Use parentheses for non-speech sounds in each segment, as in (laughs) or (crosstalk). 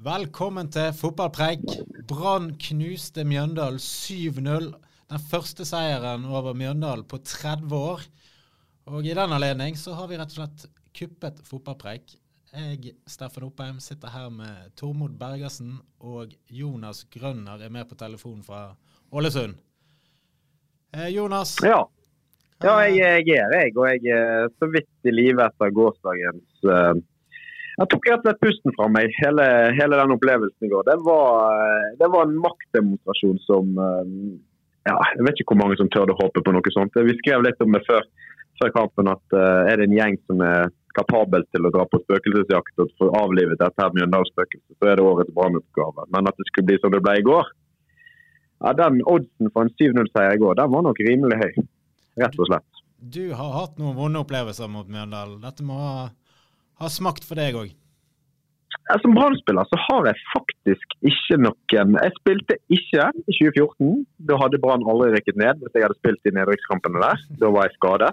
Velkommen til fotballpreik. Brann knuste Mjøndalen 7-0. Den første seieren over Mjøndalen på 30 år. Og i den anledning så har vi rett og slett kuppet fotballpreik. Jeg, Steffen Oppheim, sitter her med Tormod Bergersen, og Jonas Grønner er med på telefon fra Ålesund. Eh, Jonas, Ja. ja, jeg, jeg er jeg, og jeg er så vidt i live etter gårsdagens eh, Jeg tok rett og slett pusten fra meg, hele, hele den opplevelsen i går. Det var, eh, det var en maktdemonstrasjon som eh, ja, Jeg vet ikke hvor mange som tør å håpe på noe sånt. Vi skrev litt om det før, før kampen at eh, er det en gjeng som er kapabel til å dra på spøkelsesjakt og få avlivet dette her Mjøndalsspøkelset, så er det årets brannoppgave. Men at det skulle bli som det ble i går ja, Den oddsen for en 7-0-seier i går, den var nok rimelig høy. Rett og slett. du har hatt noen vonde opplevelser mot Mjøndalen. Dette må ha, ha smakt for deg òg. Som Brann-spiller så har jeg faktisk ikke noen Jeg spilte ikke i 2014. Da hadde Brann aldri rykket ned hvis jeg hadde spilt i nedrykkskampene der. Da var jeg skadet.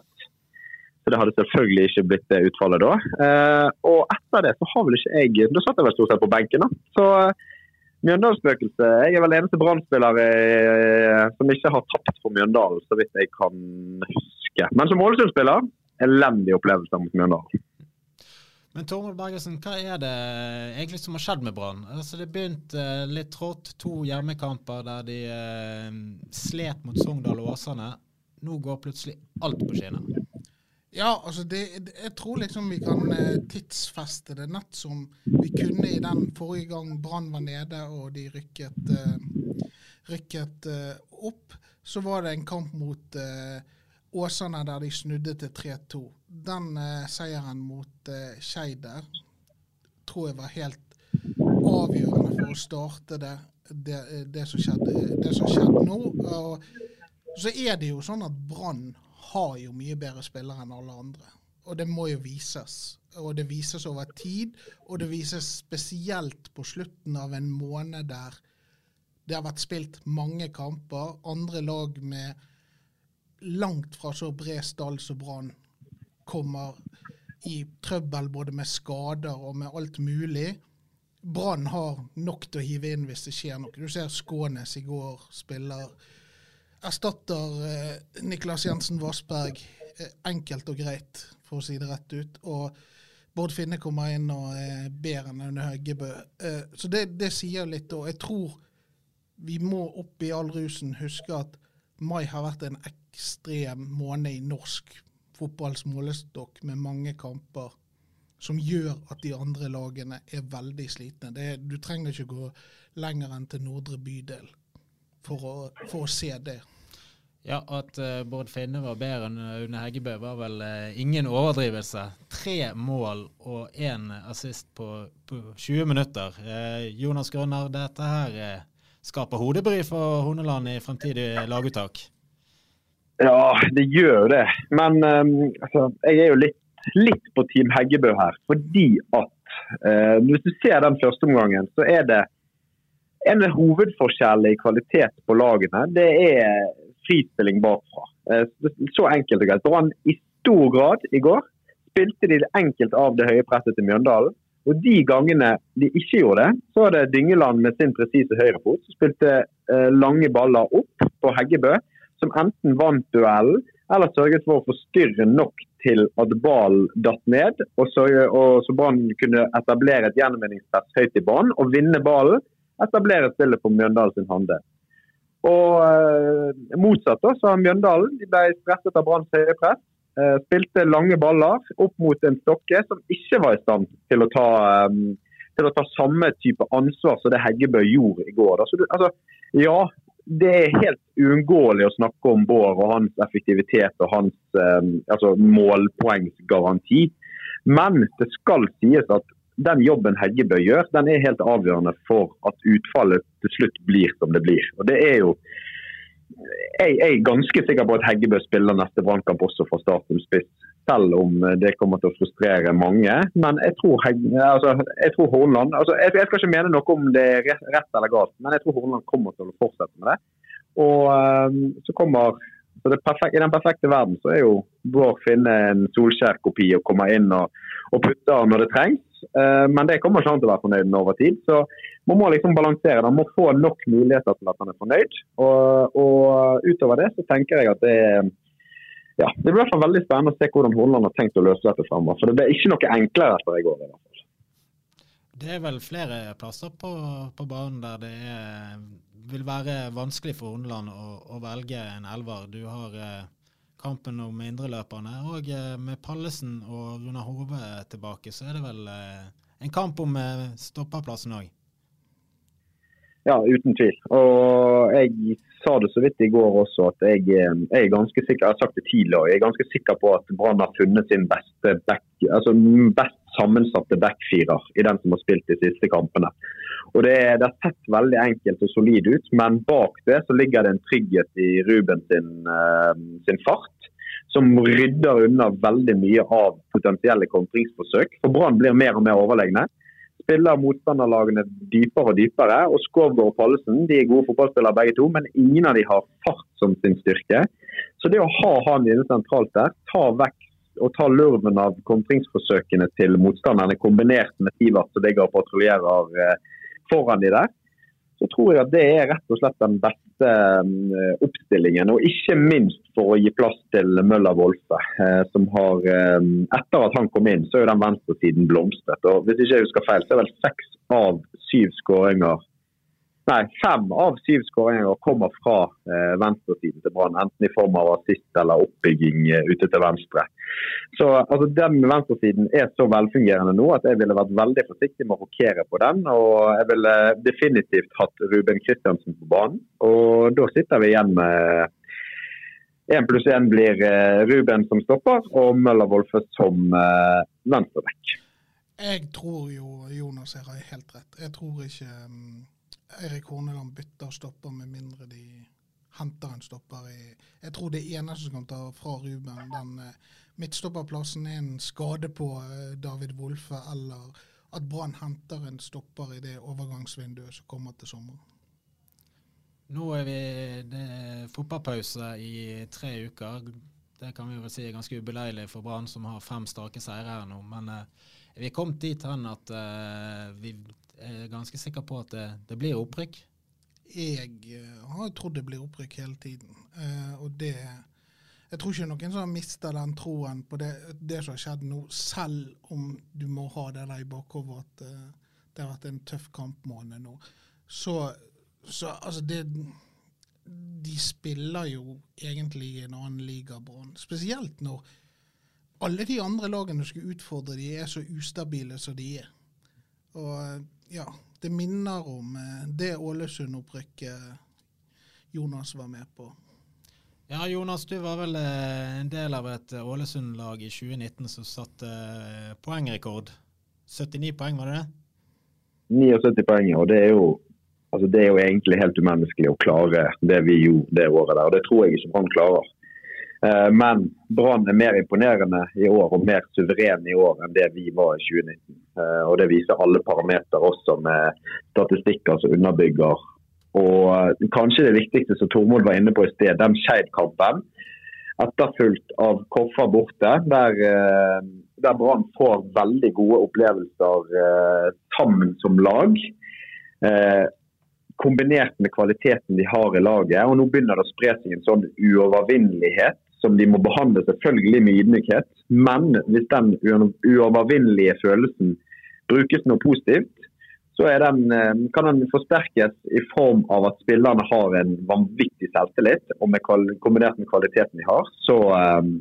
Så det hadde selvfølgelig ikke blitt det utfallet da. Eh, og etter det så har vel ikke jeg Da satt jeg vel stort sett på benken, da. Så eh, Mjøndalsspøkelse Jeg er vel eneste Brann-spiller eh, som ikke har tapt for Mjøndalen, så vidt jeg kan huske. Men som Ålesund-spiller elendig opplevelse mot Mjøndalen. Men Tormod Bergesen, hva er det egentlig som har skjedd med Brann? Altså, det begynte eh, litt trått, to hjemmekamper der de eh, slet mot Sogndal og Åsane. Nå går plutselig alt på skinner. Ja, altså det, jeg tror liksom vi kan eh, tidsfeste det nett som vi kunne i den forrige gang Brann var nede og de rykket, eh, rykket opp. Så var det en kamp mot eh, Åsane der de snudde til 3-2. Den eh, seieren mot eh, Skeid der tror jeg var helt avgjørende for å starte det, det, det, som skjedde, det som skjedde nå. Og så er det jo sånn at Brann har jo mye bedre spillere enn alle andre. Og det må jo vises. Og det vises over tid, og det vises spesielt på slutten av en måned der det har vært spilt mange kamper. Andre lag med langt fra så bred stall som Brann kommer i trøbbel både med skader og med alt mulig. Brann har nok til å hive inn hvis det skjer noe. Du ser Skånes i går spiller erstatter eh, Niklas Jensen Vassberg eh, enkelt og greit, for å si det rett ut. Og Bård Finne kommer inn og er bedre enn Aune Heggebø. Eh, så det, det sier litt. Og jeg tror vi må opp i all rusen huske at mai har vært en ekstrem måned i norsk fotballs målestokk med mange kamper som gjør at de andre lagene er veldig slitne. Det, du trenger ikke gå lenger enn til Nordre bydel for å, for å se det. Ja, at uh, Bård Finne var bedre enn Aune Une Heggebø, var vel uh, ingen overdrivelse. Tre mål og én assist på, på 20 minutter. Uh, Jonas Grønner, dette her eh, skaper hodebry for Horneland i fremtidig laguttak. Ja, det gjør det. Men um, altså, jeg er jo litt, litt på Team Heggebø her. Fordi at uh, hvis du ser den første omgangen, så er det en av hovedforskjellene i kvalitet på lagene. Det er frispilling bakfra. Uh, så enkelt og greit. Brann i stor grad i går spilte de enkelt av det høye presset til Mjøndalen. Og de gangene de ikke gjorde det, så var det Dyngeland med sin presise høyrefot som spilte eh, lange baller opp på Heggebø som enten vant duellen eller sørget for å forstyrre nok til at ballen datt ned, og, så, og så Brann kunne etablere et gjenvinningspress høyt i banen og vinne ballen. Etablere spillet på Mjøndalen sin hande. Og eh, Motsatt da, så har Mjøndalen de ble stresset av Branns høye press. Eh, spilte lange baller opp mot en Stokke som ikke var i stand til å ta, eh, til å ta samme type ansvar som det Heggebø gjorde i går. Du, altså, ja, det er helt uunngåelig å snakke om Bård og hans effektivitet og hans eh, altså målpoengsgaranti. Men det skal sies at den jobben Heggebø gjør, den er helt avgjørende for at utfallet til slutt blir som det blir. Og det er jo jeg, jeg er ganske sikker på at Heggebø spiller neste brannkamp også fra start spiss. Selv om det kommer til å frustrere mange. Men jeg tror, altså, jeg tror Hornland altså, jeg, jeg, skal ikke mene noe om det er rett eller galt, men jeg tror Hornland kommer til å fortsette med det. Og um, så kommer så perfekt, I den perfekte verden så er jo Bård finne en Solskjær-kopi og komme inn og, og putte når det trengs. Uh, men det kommer ikke han til å være fornøyd med over tid. Så man må liksom balansere. man må få nok muligheter til at han er fornøyd. Og, og utover det så tenker jeg at det er ja, det blir i hvert fall veldig spennende å se hvordan Horneland har tenkt å løse dette fremover. For det blir ikke noe enklere etter i går. Det er vel flere plasser på, på banen der det er, vil være vanskelig for Horneland å, å, velge en elver. Du har eh, kampen om indreløperne, og eh, med Pallesen og Runar Hove tilbake, så er det vel eh, en kamp om eh, stopperplassen òg. Ja, uten tvil. Og jeg sa det så vidt i går også at jeg, jeg er ganske sikker jeg har sagt det tidligere, jeg er ganske sikker på at Brann har funnet sin beste back, altså best sammensatte backfirer i den som har spilt de siste kampene. Og det, det, har sett veldig enkelt og solid ut, men bak det så ligger det en trygghet i Ruben sin, uh, sin fart. Som rydder unna veldig mye av potensielle kontringsforsøk. For Brann blir mer og mer overlegne spiller motstanderlagene dypere og dypere. og Skovgård og Pallesen de er gode fotballspillere begge to, men ingen av de har fart som sin styrke. Så det å ha han inne sentralt der, ta vekk og ta lurven av kontringsforsøkene til motstanderne, kombinert med Sivert som ligger og patruljerer eh, foran de der, så tror jeg at det er rett og slett den beste eh, oppstillingen. Og ikke minst for å gi plass til Møller Wolfe, eh, som har Etter at han kom inn, så er den venstresiden blomstret. Og hvis ikke jeg husker feil, så er vel seks av syv skåringer Nei, fem av syv skåringer kommer fra eh, venstresiden til Brann. Enten i form av assist eller oppbygging eh, ute til venstre. Så altså, Den venstresiden er så velfungerende nå at jeg ville vært veldig forsiktig med å rokere på den. Og jeg ville definitivt hatt Ruben Kristiansen på banen. Og da sitter vi igjen med én pluss én blir eh, Ruben som stopper, og Møller Wolfe som eh, venstreback. Jeg tror jo Jonas har helt rett. Jeg tror ikke um Eirik Horneland bytter stopper med mindre de henter en stopper i Jeg tror det eneste som kan ta fra Ruben den uh, midtstopperplassen, er en skade på uh, David Wolfe, eller at Brann henter en stopper i det overgangsvinduet som kommer til sommeren. Nå er vi det er fotballpause i tre uker. Det kan vi vel si er ganske ubeleilig for Brann, som har fem strake seire her nå. Men eh, vi er kommet dit hen at vi er ganske sikker på at det, det blir opprykk? Jeg uh, har trodd det blir opprykk hele tiden. Uh, og det Jeg tror ikke noen som mista den troen på det, det, som har skjedd nå, selv om du må ha det der i bakhodet at det har vært en tøff kampmåned nå. Så, så altså det De spiller jo egentlig i en annen liga. Spesielt når alle de andre lagene som skal utfordre de, er så ustabile som de er. Og ja, det minner om eh, det Ålesund-opprykket Jonas var med på. Ja, Jonas, du var vel eh, en del av et Ålesund-lag i 2019 som satte eh, poengrekord. 79 poeng, var det det? 79 poeng, og det er jo altså det er jo egentlig helt umenneskelig å klare det vi gjorde det året der. og Det tror jeg ikke han klarer. Eh, men Brann er mer imponerende i år og mer suveren i år enn det vi var i 2019. Eh, og Det viser alle parametere, også med statistikker som underbygger. Og eh, kanskje det viktigste som Tormod var inne på i sted, den Skeid-kampen. Etterfulgt av Koffa borte, der, der Brann får veldig gode opplevelser sammen som lag kombinert med kvaliteten de har i laget. Og nå begynner det å spre seg en sånn uovervinnelighet som de må behandle selvfølgelig med ydmykhet. Men hvis den uovervinnelige følelsen brukes noe positivt, så den, eh, kan den forsterkes i form av at spillerne har en vanvittig selvtillit. Og med, kombinert med kvaliteten de har, så, eh,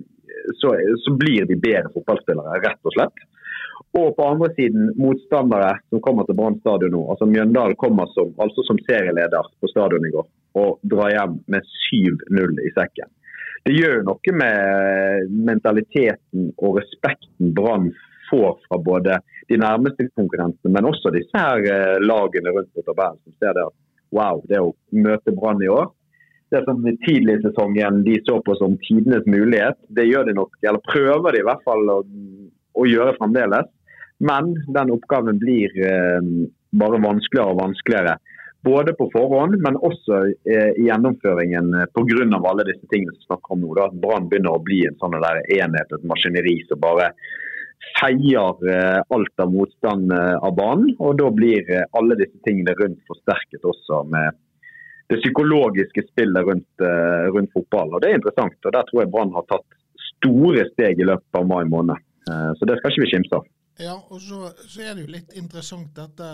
så, så blir de bedre fotballspillere, rett og slett. Og på andre siden motstandere som kommer til Brann stadion nå. altså Mjøndalen kommer som, altså som serieleder på stadion i går og drar hjem med 7-0 i sekken det gjør noe med mentaliteten og respekten Brann får fra både de nærmeste konkurrentene, men også disse her eh, lagene rundt på tabellen som ser det at wow, det å møte Brann i år det som tidlig i sesongen de så på som tidenes mulighet, det gjør de nok, eller prøver de i hvert fall å, å gjøre fremdeles. Men den oppgaven blir eh, bare vanskeligere og vanskeligere. Både på forhånd, men også eh, i gjennomføringen eh, pga. alle disse tingene som snakker om nå. Da, at Brann begynner å bli en sånn der enhet, et maskineri som bare feier eh, alt av motstand av banen. Og da blir alle disse tingene rundt forsterket også med det psykologiske spillet rundt, rundt fotball. Og Det er interessant. og Der tror jeg Brann har tatt store steg i løpet av mai måned. Så det skal ikke vi kimse av. Ja, og så, så, er det jo litt interessant dette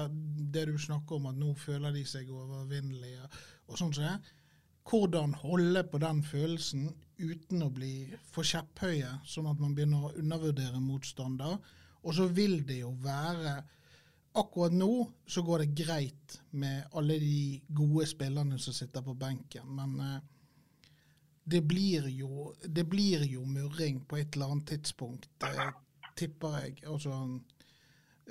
det du snakker om, at nå føler de seg overvinnelige. og sånn som det. Hvordan holde på den følelsen uten å bli for kjepphøye, sånn at man begynner å undervurdere motstander. Og så vil det jo være akkurat nå så går det greit med alle de gode spillerne som sitter på benken, men eh, det blir jo det blir jo murring på et eller annet tidspunkt, eh, tipper jeg. Altså,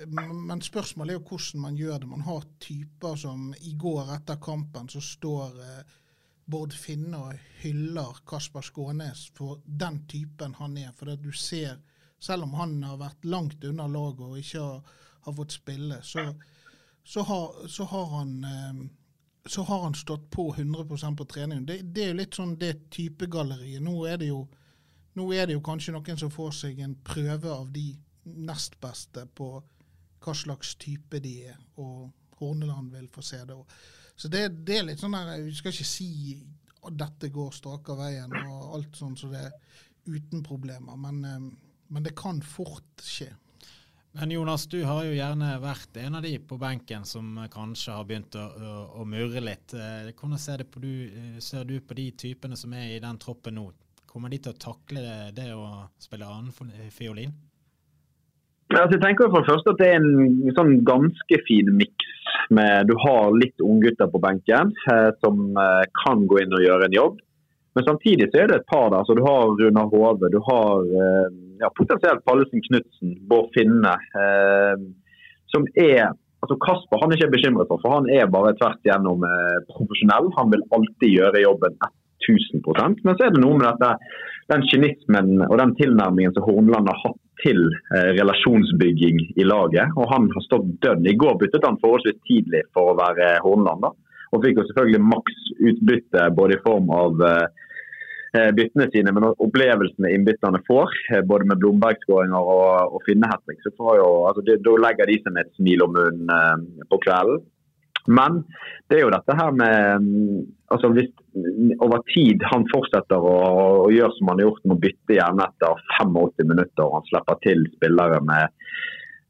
men spørsmålet er jo hvordan man gjør det. Man har typer som i går etter kampen så står eh, Bård Finne og hyller Kasper Skånes for den typen han er. For du ser, selv om han har vært langt unna laget og ikke har har fått spille, så, så, har, så har, han eh, så har han stått på 100% på trening. Det, det, er jo litt sånn det typegalleriet. Nå er det, jo, nå er det jo kanskje noen som får seg en prøve av de nest beste på hva slags type de er, og Horneland vil få se det. Så det, det er litt sånn der, Vi skal ikke si at dette går straka veien og alt sånn så det er uten problemer, men, eh, men det kan fort skje. Men Jonas, du har jo gjerne vært en av de på benken som kanskje har begynt å, å, å murre litt. Eh, hvordan ser, du, eh, ser, du på de typene som er i den troppen nå? Kommer de til å takle det, det å spille annen fiolin? Altså, jeg tenker for det første at det er en sånn ganske fin miks. Du har litt unggutter på benken eh, som eh, kan gå inn og gjøre en jobb. Men samtidig så er det et par der. så Du har Runar Hove, du har eh, ja, potensielt Pallesen Knutsen, Bård Finne. Som er altså Kasper han er ikke bekymret for, for han er bare tvert igjennom profesjonell. Han vil alltid gjøre jobben 1000 Men så er det noe med dette, den kynismen og den tilnærmingen som Hornland har hatt til eh, relasjonsbygging i laget. Og han har stått dønn. I går byttet han forholdsvis tidlig for å være Hornland. og fikk jo selvfølgelig maks utbytte både i form av eh, eh, byttene sine, men opplevelsene innbytterne får. Eh, både med Blomberg-skåringer og, og Finne-hattrick. Så altså, da legger de seg med et smil om munnen eh, på kvelden. Men det er jo dette her med altså Hvis over tid han fortsetter å, å gjøre som han har gjort med å bytte gjerne etter 85 minutter, og han slipper til spillere med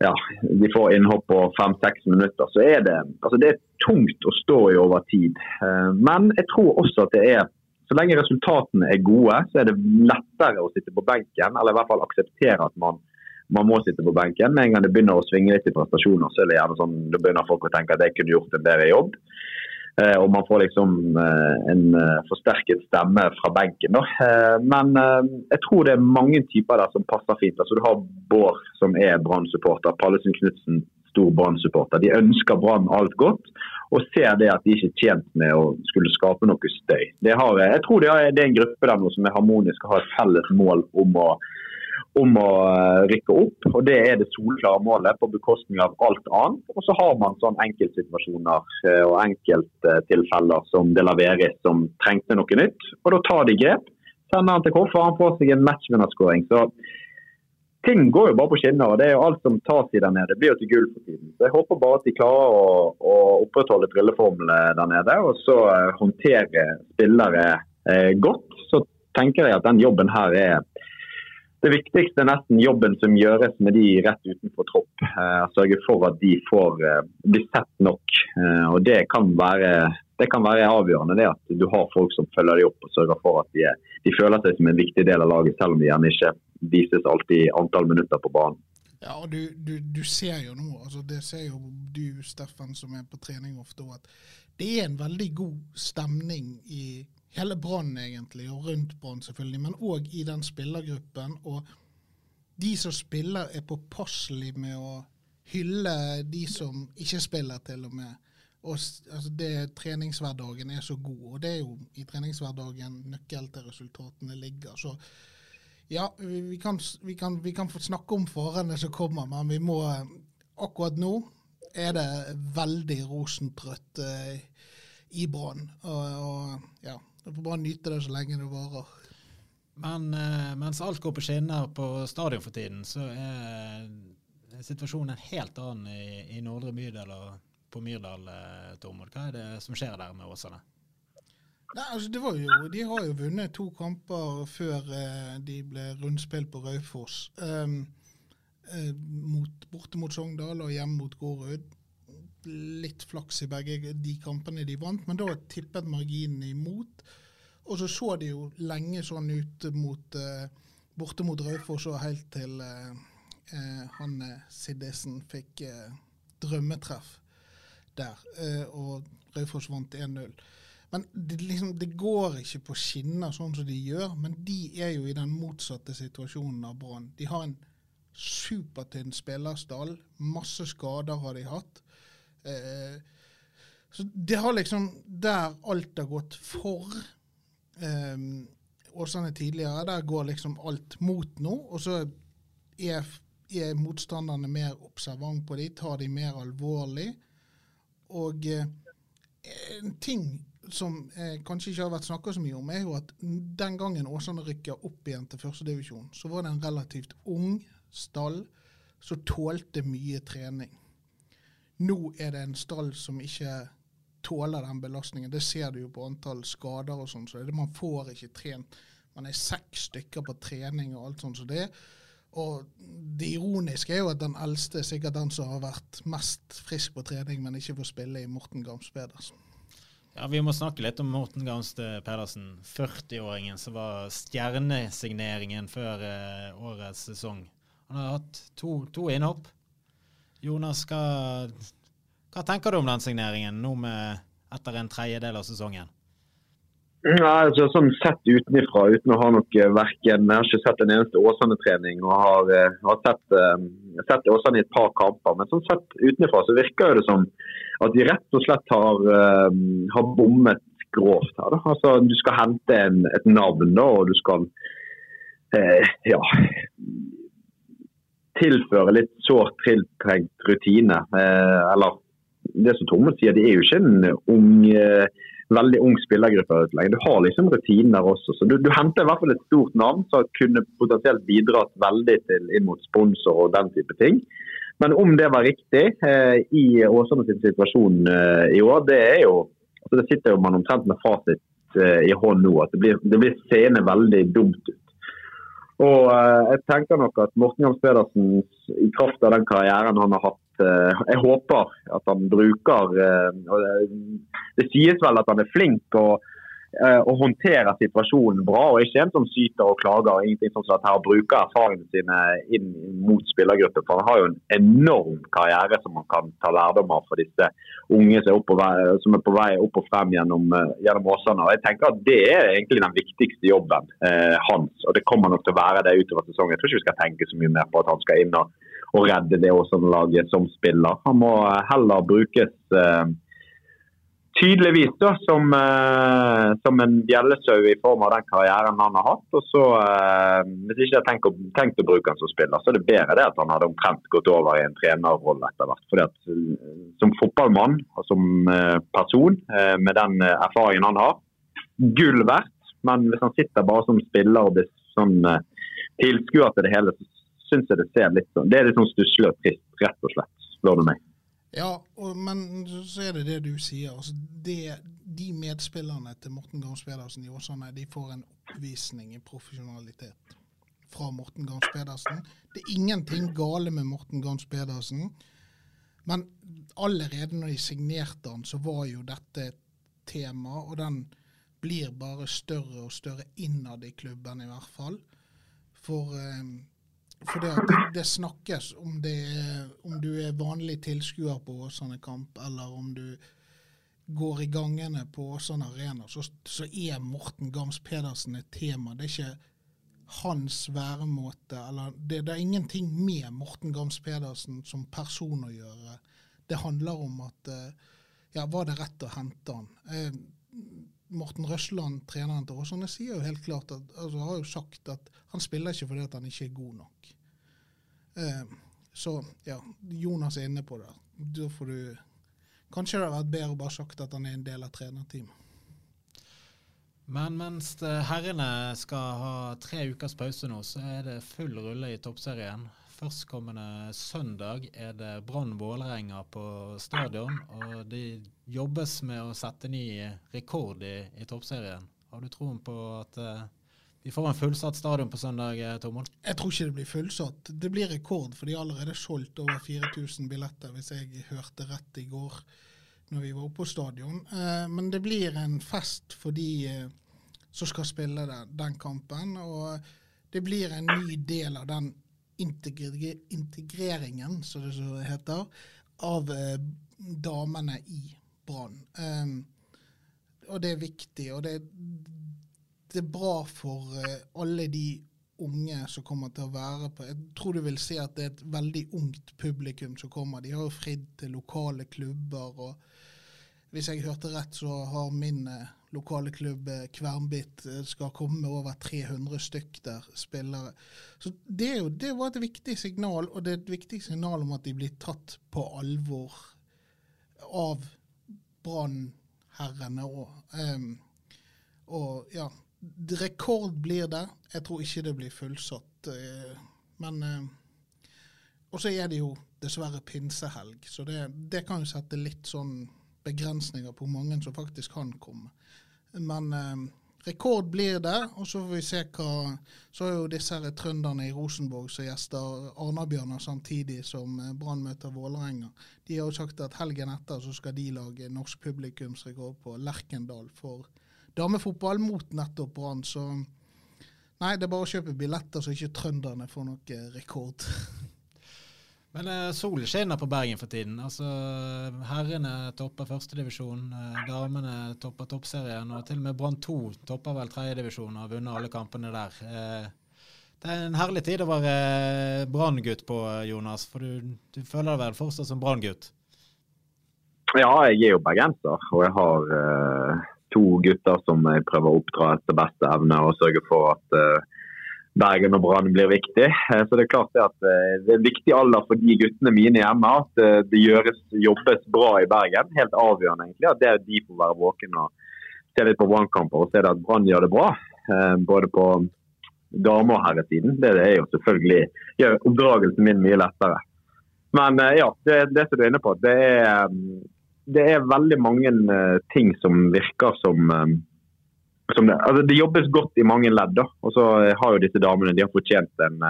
ja, de får innhopp på fem-seks minutter, så er det, altså det er tungt å stå i over tid. Eh, men jeg tror også at det er så lenge resultatene er gode, så er det lettere å sitte på benken, eller i hvert fall akseptere at man, man må sitte på benken. Med en gang det begynner å svinge litt i prestasjoner, så er det gjerne sånn, da begynner folk å tenke at jeg kunne gjort en bedre jobb. Eh, og man får liksom eh, en eh, forsterket stemme fra benken. Men jeg tror det er mange typer der som passer fint. Altså, du har Bård som er Brann-supporter. Pallesen Knutsen, stor Brann-supporter. De ønsker Brann alt godt og ser det at de ikke er tjent med å skulle skape noe støy. Har, jeg tror det er, en gruppe der nå som er harmonisk og har et felles mål om å om å eh, rykke opp. og Det er det soleklare målet på bekostning av alt annet. Og så har man sånn enkeltsituasjoner eh, og enkelttilfeller som De Laveris som trengte noe nytt. og Da tar de grep. Sender han til Koff og han får seg en matchvinnerskåring. Så ting går jo bare på skinner. og det er jo Alt som tas i der nede, blir jo til gull for tiden. Så Jeg håper bare at de klarer å, å opprettholde brilleformelen der nede, og så eh, håndtere spillere eh, godt. Så tenker jeg at den jobben her er det viktigste er nesten jobben som gjøres med de rett utenfor tropp. Eh, sørge for at de får eh, bli sett nok. Eh, og Det kan være, det kan være avgjørende det at du har folk som følger dem opp og sørger for at de, de, føler seg som en viktig del av laget, selv om de gjerne ikke vises alltid antall minutter på banen. Ja, og du, du, du ser jo nå, altså det ser jo du Steffen som er på trening ofte, at det er en veldig god stemning i hele Brann, egentlig, og rundt Brann, selvfølgelig, men òg i den spillergruppen. og de som spiller, er påpasselige med å hylle de som ikke spiller, til og med. Og altså det Treningshverdagen er så god, og det er jo i treningshverdagen nøkkel til resultatene ligger. Så ja, vi, kan, vi, kan, vi kan få snakke om farene som kommer, men vi må eh, Akkurat nå er det veldig rosentrøtt eh, i Brann. Og, og får bare nyte det så lenge det varer. Men eh, mens alt går på skinner på stadion for tiden, så er situasjonen en helt annen i, i Nordre bydel og på Myrdal, eh, Tormod. Hva er det som skjer der med Åsane? Nei, altså det var jo, De har jo vunnet to kamper før eh, de ble rundspilt på Raufoss. Um, eh, mot, borte mot Sogndal og hjemme mot Gårud. Litt flaks i begge de kampene de vant, men da tippet marginen imot. Og så så det jo lenge sånn ut mot, eh, borte mot Raufoss og helt til eh, eh, han Siddisen fikk drømmetreff der. Og Raufoss vant 1-0. Men det, liksom, det går ikke på skinner sånn som de gjør, men de er jo i den motsatte situasjonen av Brann. De har en supertynn spillerstall, masse skader har de hatt. Eh, så det har liksom Der alt har gått for eh, Åsane tidligere, der går liksom alt mot nå. Og så er, er motstanderne mer observant på de, tar de mer alvorlig. Og eh, en ting som eh, kanskje ikke har vært snakka så mye om, er jo at den gangen Åsane rykka opp igjen til førstedivisjon, så var det en relativt ung stall som tålte mye trening. Nå er det en stall som ikke tåler den belastningen. Det ser du jo på antall skader og sånn. Så man får ikke trent. Man er seks stykker på trening og alt sånt som det. Og det ironiske er jo at den eldste er sikkert den som har vært mest frisk på trening, men ikke får spille i Morten Gams Pedersen. Ja, Vi må snakke litt om Morten Gamste Pedersen, 40-åringen som var stjernesigneringen før eh, årets sesong. Han har hatt to, to innhopp. Jonas, hva, hva tenker du om den signeringen nå med, etter en tredjedel av sesongen? Nei, altså sånn Sett utenfra, uten å ha noe verken Jeg har ikke sett en eneste Åsane-trening og har, eh, har sett, uh, sett Åsane i et par kamper. Men sånn sett utenfra så virker det som at de rett og slett har, uh, har bommet grovt her. Da. Altså, du skal hente en, et navn, da, og du skal uh, ja, tilføre litt sårt tiltrengt rutine. Eller det som Tormod sier, de er jo ikke en ung eh, veldig ung spillergruppe. Du har liksom rutiner også. Så du, du henter i hvert fall et stort navn som kunne potensielt bidratt veldig til inn mot sponsor og den type ting. Men om det var riktig eh, i Åsane sin situasjon eh, i år, det er jo altså Det sitter jo man omtrent med fasit eh, i hånd nå. at Det blir, det blir seende veldig dumt ut. Og eh, jeg tenker nok at Morten Jams Pedersen, i kraft av den karrieren han har hatt eh, Jeg håper at han bruker eh, det, sies vel at han er flink og, eh, og håndterer situasjonen bra, og ikke en som syter og klager. ingenting sånn at her Bruker erfaringene sine inn mot spillergruppen. For han har jo en enorm karriere som man kan ta lærdom av for disse unge som er, på vei, som er på vei opp og frem gjennom, eh, gjennom Åsane. Og jeg tenker at Det er egentlig den viktigste jobben eh, hans, og det kommer nok til å være det utover sesongen. Jeg tror ikke vi skal tenke så mye mer på at han skal inn og, og redde det Åsane-laget som spiller. Han må eh, heller brukes eh, tydeligvis da, som, eh, som en bjellesau i form av den karrieren han har hatt. Og så, eh, Hvis ikke jeg tenker, tenkt å bruke han som spiller, så er det bedre det at han hadde omtrent gått over i en trenerrolle etter hvert. Fordi at eh, Som fotballmann og som eh, person, med den erfaringen han har, gull verdt. Men hvis han sitter bare som spiller og blir sånn tilskuer til det hele, så syns jeg det ser litt sånn Det er litt sånn stusslig og trist, rett og slett, spør du meg. Ja, og, men så er det det du sier. Altså det, de medspillerne til Morten Gams Pedersen i Åsane de får en oppvisning i profesjonalitet fra Morten Gams Pedersen. Det er ingenting gale med Morten Gams Pedersen, men allerede når de signerte han, så var jo dette et tema, og den blir bare større og større innad i klubben i hvert fall. For eh, for det, det, snakkes om, det, om du er vanlig tilskuer på Åsane kamp, eller om du går i gangene på Åsane arena, så, så er Morten Gams Pedersen et tema. Det er ikke hans væremåte eller det, det er ingenting med Morten Gams Pedersen som person å gjøre. Det handler om at eh, ja, var det rett å hente han? Eh, Morten Røsland, treneren til Åsane, sier jo helt klart at, altså, har jo sagt at han spiller ikke fordi han ikke er god nok. Eh, så ja, Jonas er inne på det. Da får du Kanskje det hadde vært bedre å bare sagt at han er en del av trenerteamet. Men mens herrene skal ha tre ukers pause nå, så er det full rulle i toppserien. Førstkommende søndag er det Brann Vålerenga på stadion, og det jobbes med å sette ny rekord i, i toppserien. Har du troen på at uh, vi får en fullsatt stadion på søndag, eh, Tormod? Jeg tror ikke det blir fullsatt. Det blir rekord, for de har allerede solgt over 4000 billetter, hvis jeg hørte rett i går når vi var oppe på stadion. Eh, men det blir en fest for de eh, som skal spille den kampen. Og det blir en ny del av den integreringen, som det så heter, av damene i Brann. Og det er viktig. og det, det er bra for uh, alle de unge som kommer til å være på Jeg tror du vil si at det er et veldig ungt publikum som kommer. De har jo fridd til lokale klubber. og Hvis jeg hørte rett, så har min uh, lokale klubb uh, Kvernbit skal komme med over 300 stykk der, spillere. Så det, jo, det var et viktig signal, og det er et viktig signal om at de blir tatt på alvor av brannherrene òg. Um, og ja, Rekord blir det. Jeg tror ikke det blir fullsatt. Eh, men eh, Og så er det jo dessverre pinsehelg, så det, det, kan jo sette litt sånn begrensninger på hvor mange som faktisk kan komme. Men eh, rekord blir det, og så får vi se hva Så er jo disse her trønderne i Rosenborg som gjester Arna-Bjørnar samtidig som Brann møter Vålerenga. De har jo sagt at helgen etter så skal de lage norsk publikumsrekord på Lerkendal for damefotball mot nettopp Brann. Så nei, det er bare å kjøpe billetter så ikke trønderne får noe rekord. (laughs) Men uh, solen skinner på Bergen for tiden. Altså, Herrene topper førstedivisjon, uh, damene topper toppserien, og til og med Brann 2 topper vel tredjedivisjon og har vunnet alle kampene der. Uh, det er en herlig tid å være eh, Brann-gutt på, Jonas, for du, du føler deg vel fortsatt som Brann-gutt? Ja, jeg er jo bergenser, og jeg har uh, to gutter som jeg prøver å oppdra etter beste evne og sørge for at Bergen og Brann blir viktig. Uh, så Det er klart at uh, det er en viktig alder for de guttene mine hjemme at det gjøres, jobbes bra i Bergen. Helt avgjørende egentlig at det er de får være våkne og se litt på Brannkamper og se at Brann gjør det bra. både på dame- og herresiden. Det er jo selvfølgelig gjør oppdragelsen min mye lettere. Men ja, det, det som du er inne på, det er um, det er veldig mange ting som virker som det, altså det, jobbes godt i mange ledd. Da. Og så har jo disse damene de har fortjent en,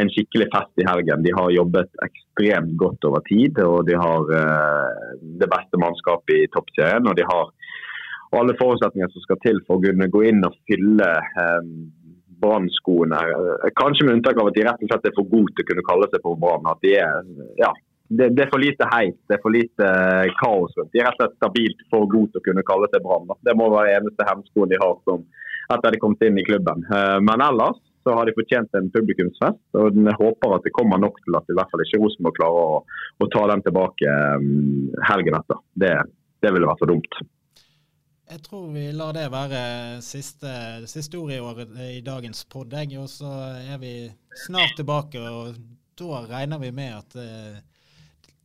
en, skikkelig fest i helgen. De har jobbet ekstremt godt over tid. og De har uh, det beste mannskapet i toppserien. Og de har alle forutsetninger som skal til for å kunne gå inn og fylle um, Brann-skoene. Kanskje med unntak av at de rett og slett er for gode til å kunne kalle seg for Brann. At de er ja, det, det, er for lite heit, det er for lite eh, kaos. De er rett og slett stabilt for gode til å kunne kalle seg Brann. Det må være eneste hemskoen de har som etter de kommet inn i klubben. Eh, men ellers så har de fortjent en publikumsfest. og Jeg håper at det kommer nok til at i hvert fall ikke Rosenborg klarer å, å, ta den tilbake um, helgen etter. Det, det ville vært for dumt. Jeg tror vi lar det være siste, siste ord i, år, i dagens podd. Og så er vi snart tilbake, og da regner vi med at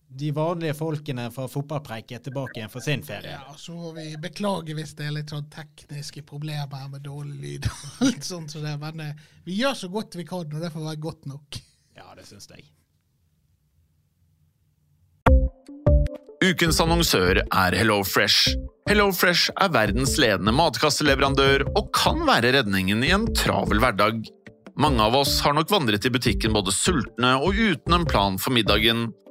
de vanlige folkene fra fotballpreik er tilbake igjen for sin ferie. Ja, så får vi beklage hvis det er litt sånn tekniske problemer her med dårlig lyd. og (laughs) alt sånt som det, Men eh, vi gjør så godt vi kan, og det får være godt nok. Ja, det syns jeg. Ukens annonsør er HelloFresh. HelloFresh er verdens ledende matkasseleverandør og kan være redningen i en travel hverdag. Mange av oss har nok vandret i butikken både sultne og uten en plan for middagen,